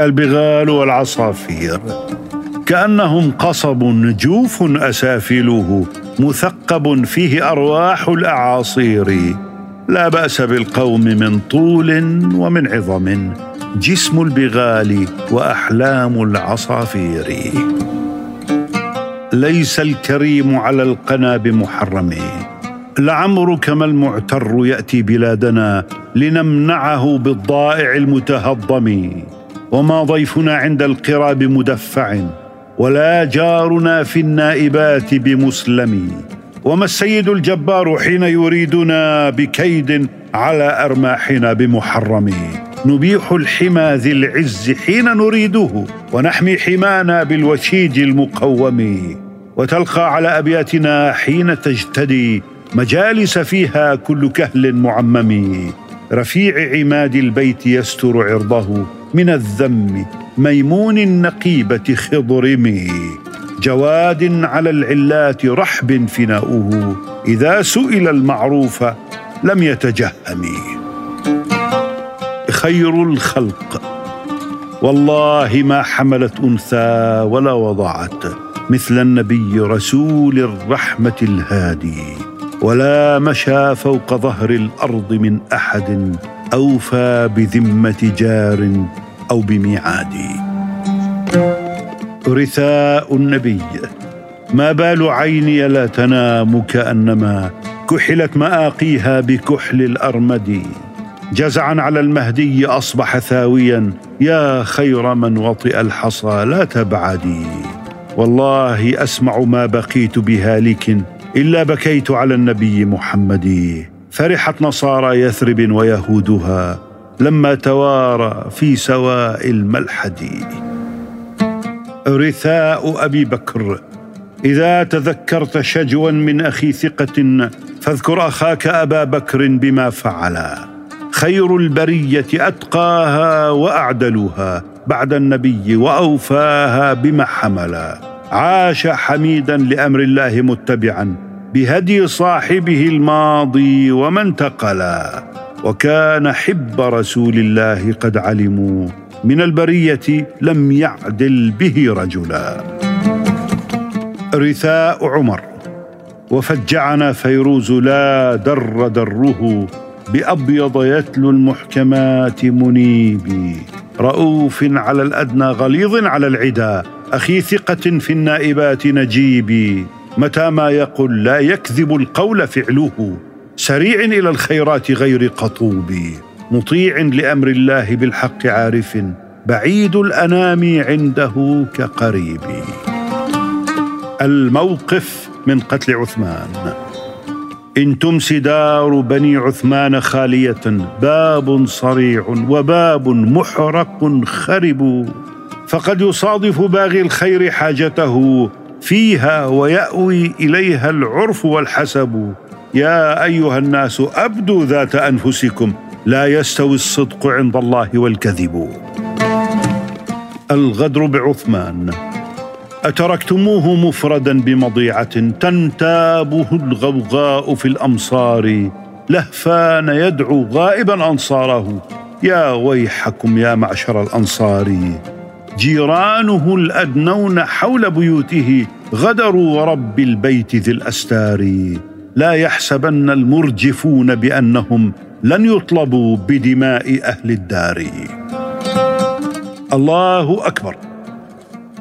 البغال والعصافير كأنهم قصب جوف اسافله مثقب فيه أرواح الأعاصير. لا بأس بالقوم من طول ومن عظم جسم البغال وأحلام العصافير. ليس الكريم على القنا بمحرم لعمرك ما المعتر يأتي بلادنا لنمنعه بالضائع المتهضم. وما ضيفنا عند القرى بمدفع ولا جارنا في النائبات بمسلم. وما السيد الجبار حين يريدنا بكيد على أرماحنا بمحرم. نبيح الحمى ذي العز حين نريده ونحمي حمانا بالوشيج المقوم. وتلقى على أبياتنا حين تجتدي مجالس فيها كل كهل معمم. رفيع عماد البيت يستر عرضه من الذم ميمون النقيبة خضرمي جواد على العلات رحب فناؤه إذا سئل المعروف لم يتجهم خير الخلق والله ما حملت أنثى ولا وضعت مثل النبي رسول الرحمة الهادي. ولا مشى فوق ظهر الأرض من أحد أوفى بذمة جار أو بميعاد رثاء النبي ما بال عيني لا تنام كأنما كحلت مآقيها بكحل الأرمد. جزعا على المهدي أصبح ثاويا يا خير من وطئ الحصى لا تبعدي. والله أسمع ما بقيت بهالك إلا بكيت على النبي محمد. فرحت نصارى يثرب ويهودها لما توارى في سواء الملحد. رثاء أبي بكر إذا تذكرت شجوا من أخي ثقة فاذكر أخاك أبا بكر بما فعل خير البرية أتقاها وأعدلها بعد النبي وأوفاها بما حملا. عاش حميدا لأمر الله متبعا بهدي صاحبه الماضي وما انتقلا. وكان حب رسول الله قد علموا من البرية لم يعدل به رجلا. رثاء عمر وفجعنا فيروز لا در دره بأبيض يتلو المحكمات منيبي رؤوف على الأدنى غليظ على العدا أخي ثقة في النائبات نجيبي متى ما يقل لا يكذب القول فعله. سريع إلى الخيرات غير قطوب مطيع لأمر الله بالحق عارف بعيد الأنام عنده كقريب. الموقف من قتل عثمان. إن تمس دار بني عثمان خالية باب صريع وباب محرق خرب. فقد يصادف باغي الخير حاجته فيها ويأوي إليها العرف والحسب. يا أيها الناس أبدوا ذات أنفسكم. لا يستوي الصدق عند الله والكذب. الغدر بعثمان. أتركتموه مفردا بمضيعة تنتابه الغوغاء في الأمصار. لهفان يدعو غائبا أنصاره. يا ويحكم يا معشر الأنصار. جيرانه الأدنون حول بيوته غدروا ورب البيت ذي الأستار. لا يحسبن المرجفون بأنهم لن يطلبوا بدماء أهل الدار. الله أكبر.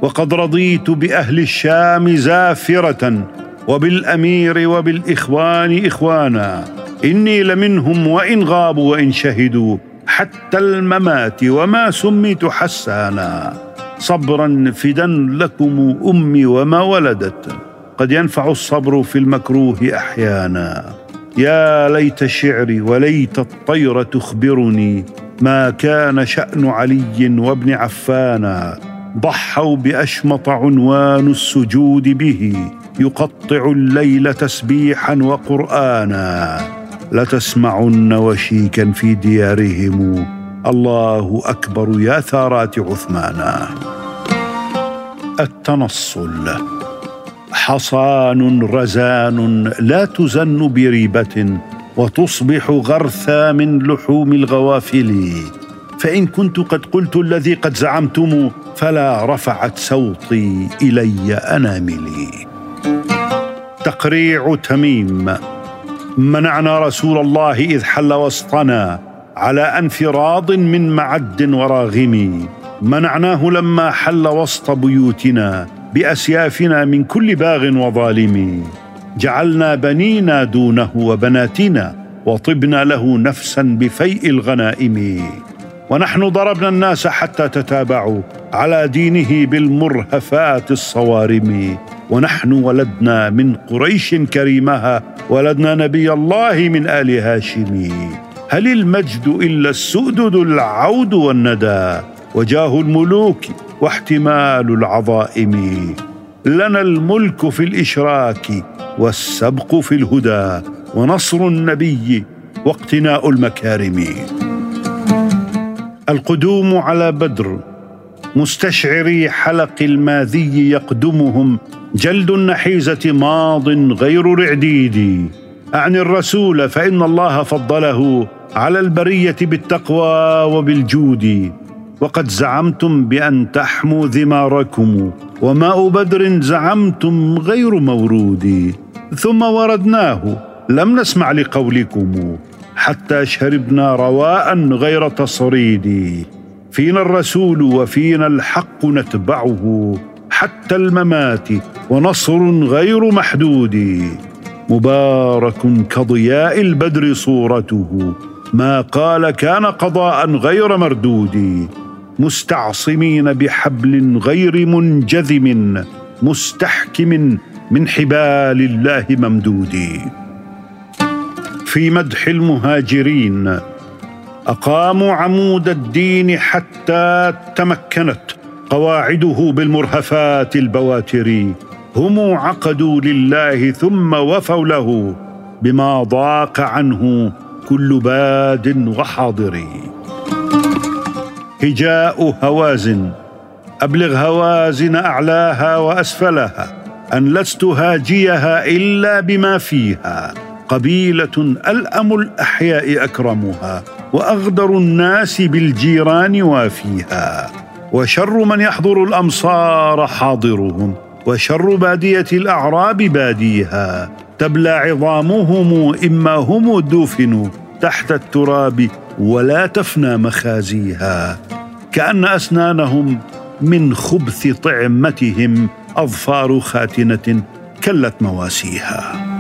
وقد رضيت بأهل الشام زافرة وبالأمير وبالإخوان إخوانا. إني لمنهم وإن غابوا وإن شهدوا حتى الممات وما سميت حسانا. صبرا فدا لكم أمي وما ولدت. قد ينفع الصبر في المكروه أحيانا. يا ليت شعري وليت الطير تخبرني ما كان شأن علي وابن عفانا ضحوا بأشمط عنوان السجود به يقطع الليل تسبيحا وقرانا. لتسمعن وشيكا في ديارهم. الله أكبر يا ثارات عثمانا. التنصل. حصان رزان لا تزن بريبة وتصبح غرثا من لحوم الغوافل. فإن كنت قد قلت الذي قد زعمتم فلا رفعت صوتي إلي أناملي. تقريع تميم. منعنا رسول الله إذ حل وسطنا على انفراض من معد وراغم. منعناه لما حل وسط بيوتنا بأسيافنا من كل باغ وظالم. جعلنا بنينا دونه وبناتنا وطبنا له نفسا بفيء الغنائم. ونحن ضربنا الناس حتى تتابعوا على دينه بالمرهفات الصوارم. ونحن ولدنا من قريش كريمها ولدنا نبي الله من آل هاشم. هل المجد إلا السؤدد العود والندى؟ وجاه الملوك واحتمال العظائم. لنا الملك في الإشراك والسبق في الهدى ونصر النبي واقتناء المكارم. القدوم على بدر مستشعري حلق الماذي يقدمهم جلد النحيزة ماض غير رعديد أعني الرسول فإن الله فضله على البرية بالتقوى وبالجود. وقد زعمتم بأن تحموا ذماركم وماء بدر زعمتم غير مورود ثم وردناه لم نسمع لقولكم حتى شربنا رواء غير تصريد. فينا الرسول وفينا الحق نتبعه حتى الممات ونصر غير محدود. مبارك كضياء البدر صورته ما قال كان قضاء غير مردود. مستعصمين بحبل غير منجذم مستحكم من حبال الله ممدود. في مدح المهاجرين أقاموا عمود الدين حتى تمكنت قواعده بالمرهفات البواتر. هم عقدوا لله ثم وفوا له بما ضاق عنه كل باد وحاضر. هجاء هوازن. أبلغ هوازن أعلاها وأسفلها أن لست هاجيها إلا بما فيها. قبيلة ألأم الأحياء أكرمها وأغدر الناس بالجيران وافيها. وشر من يحضر الأمصار حاضرهم وشر بادية الأعراب باديها. تبلى عظامهم إما هم دفنوا تحت التراب ولا تفنى مخازيها كأن أسنانهم من خبث طعمتهم أظفار خاتنة كلت مواسيها.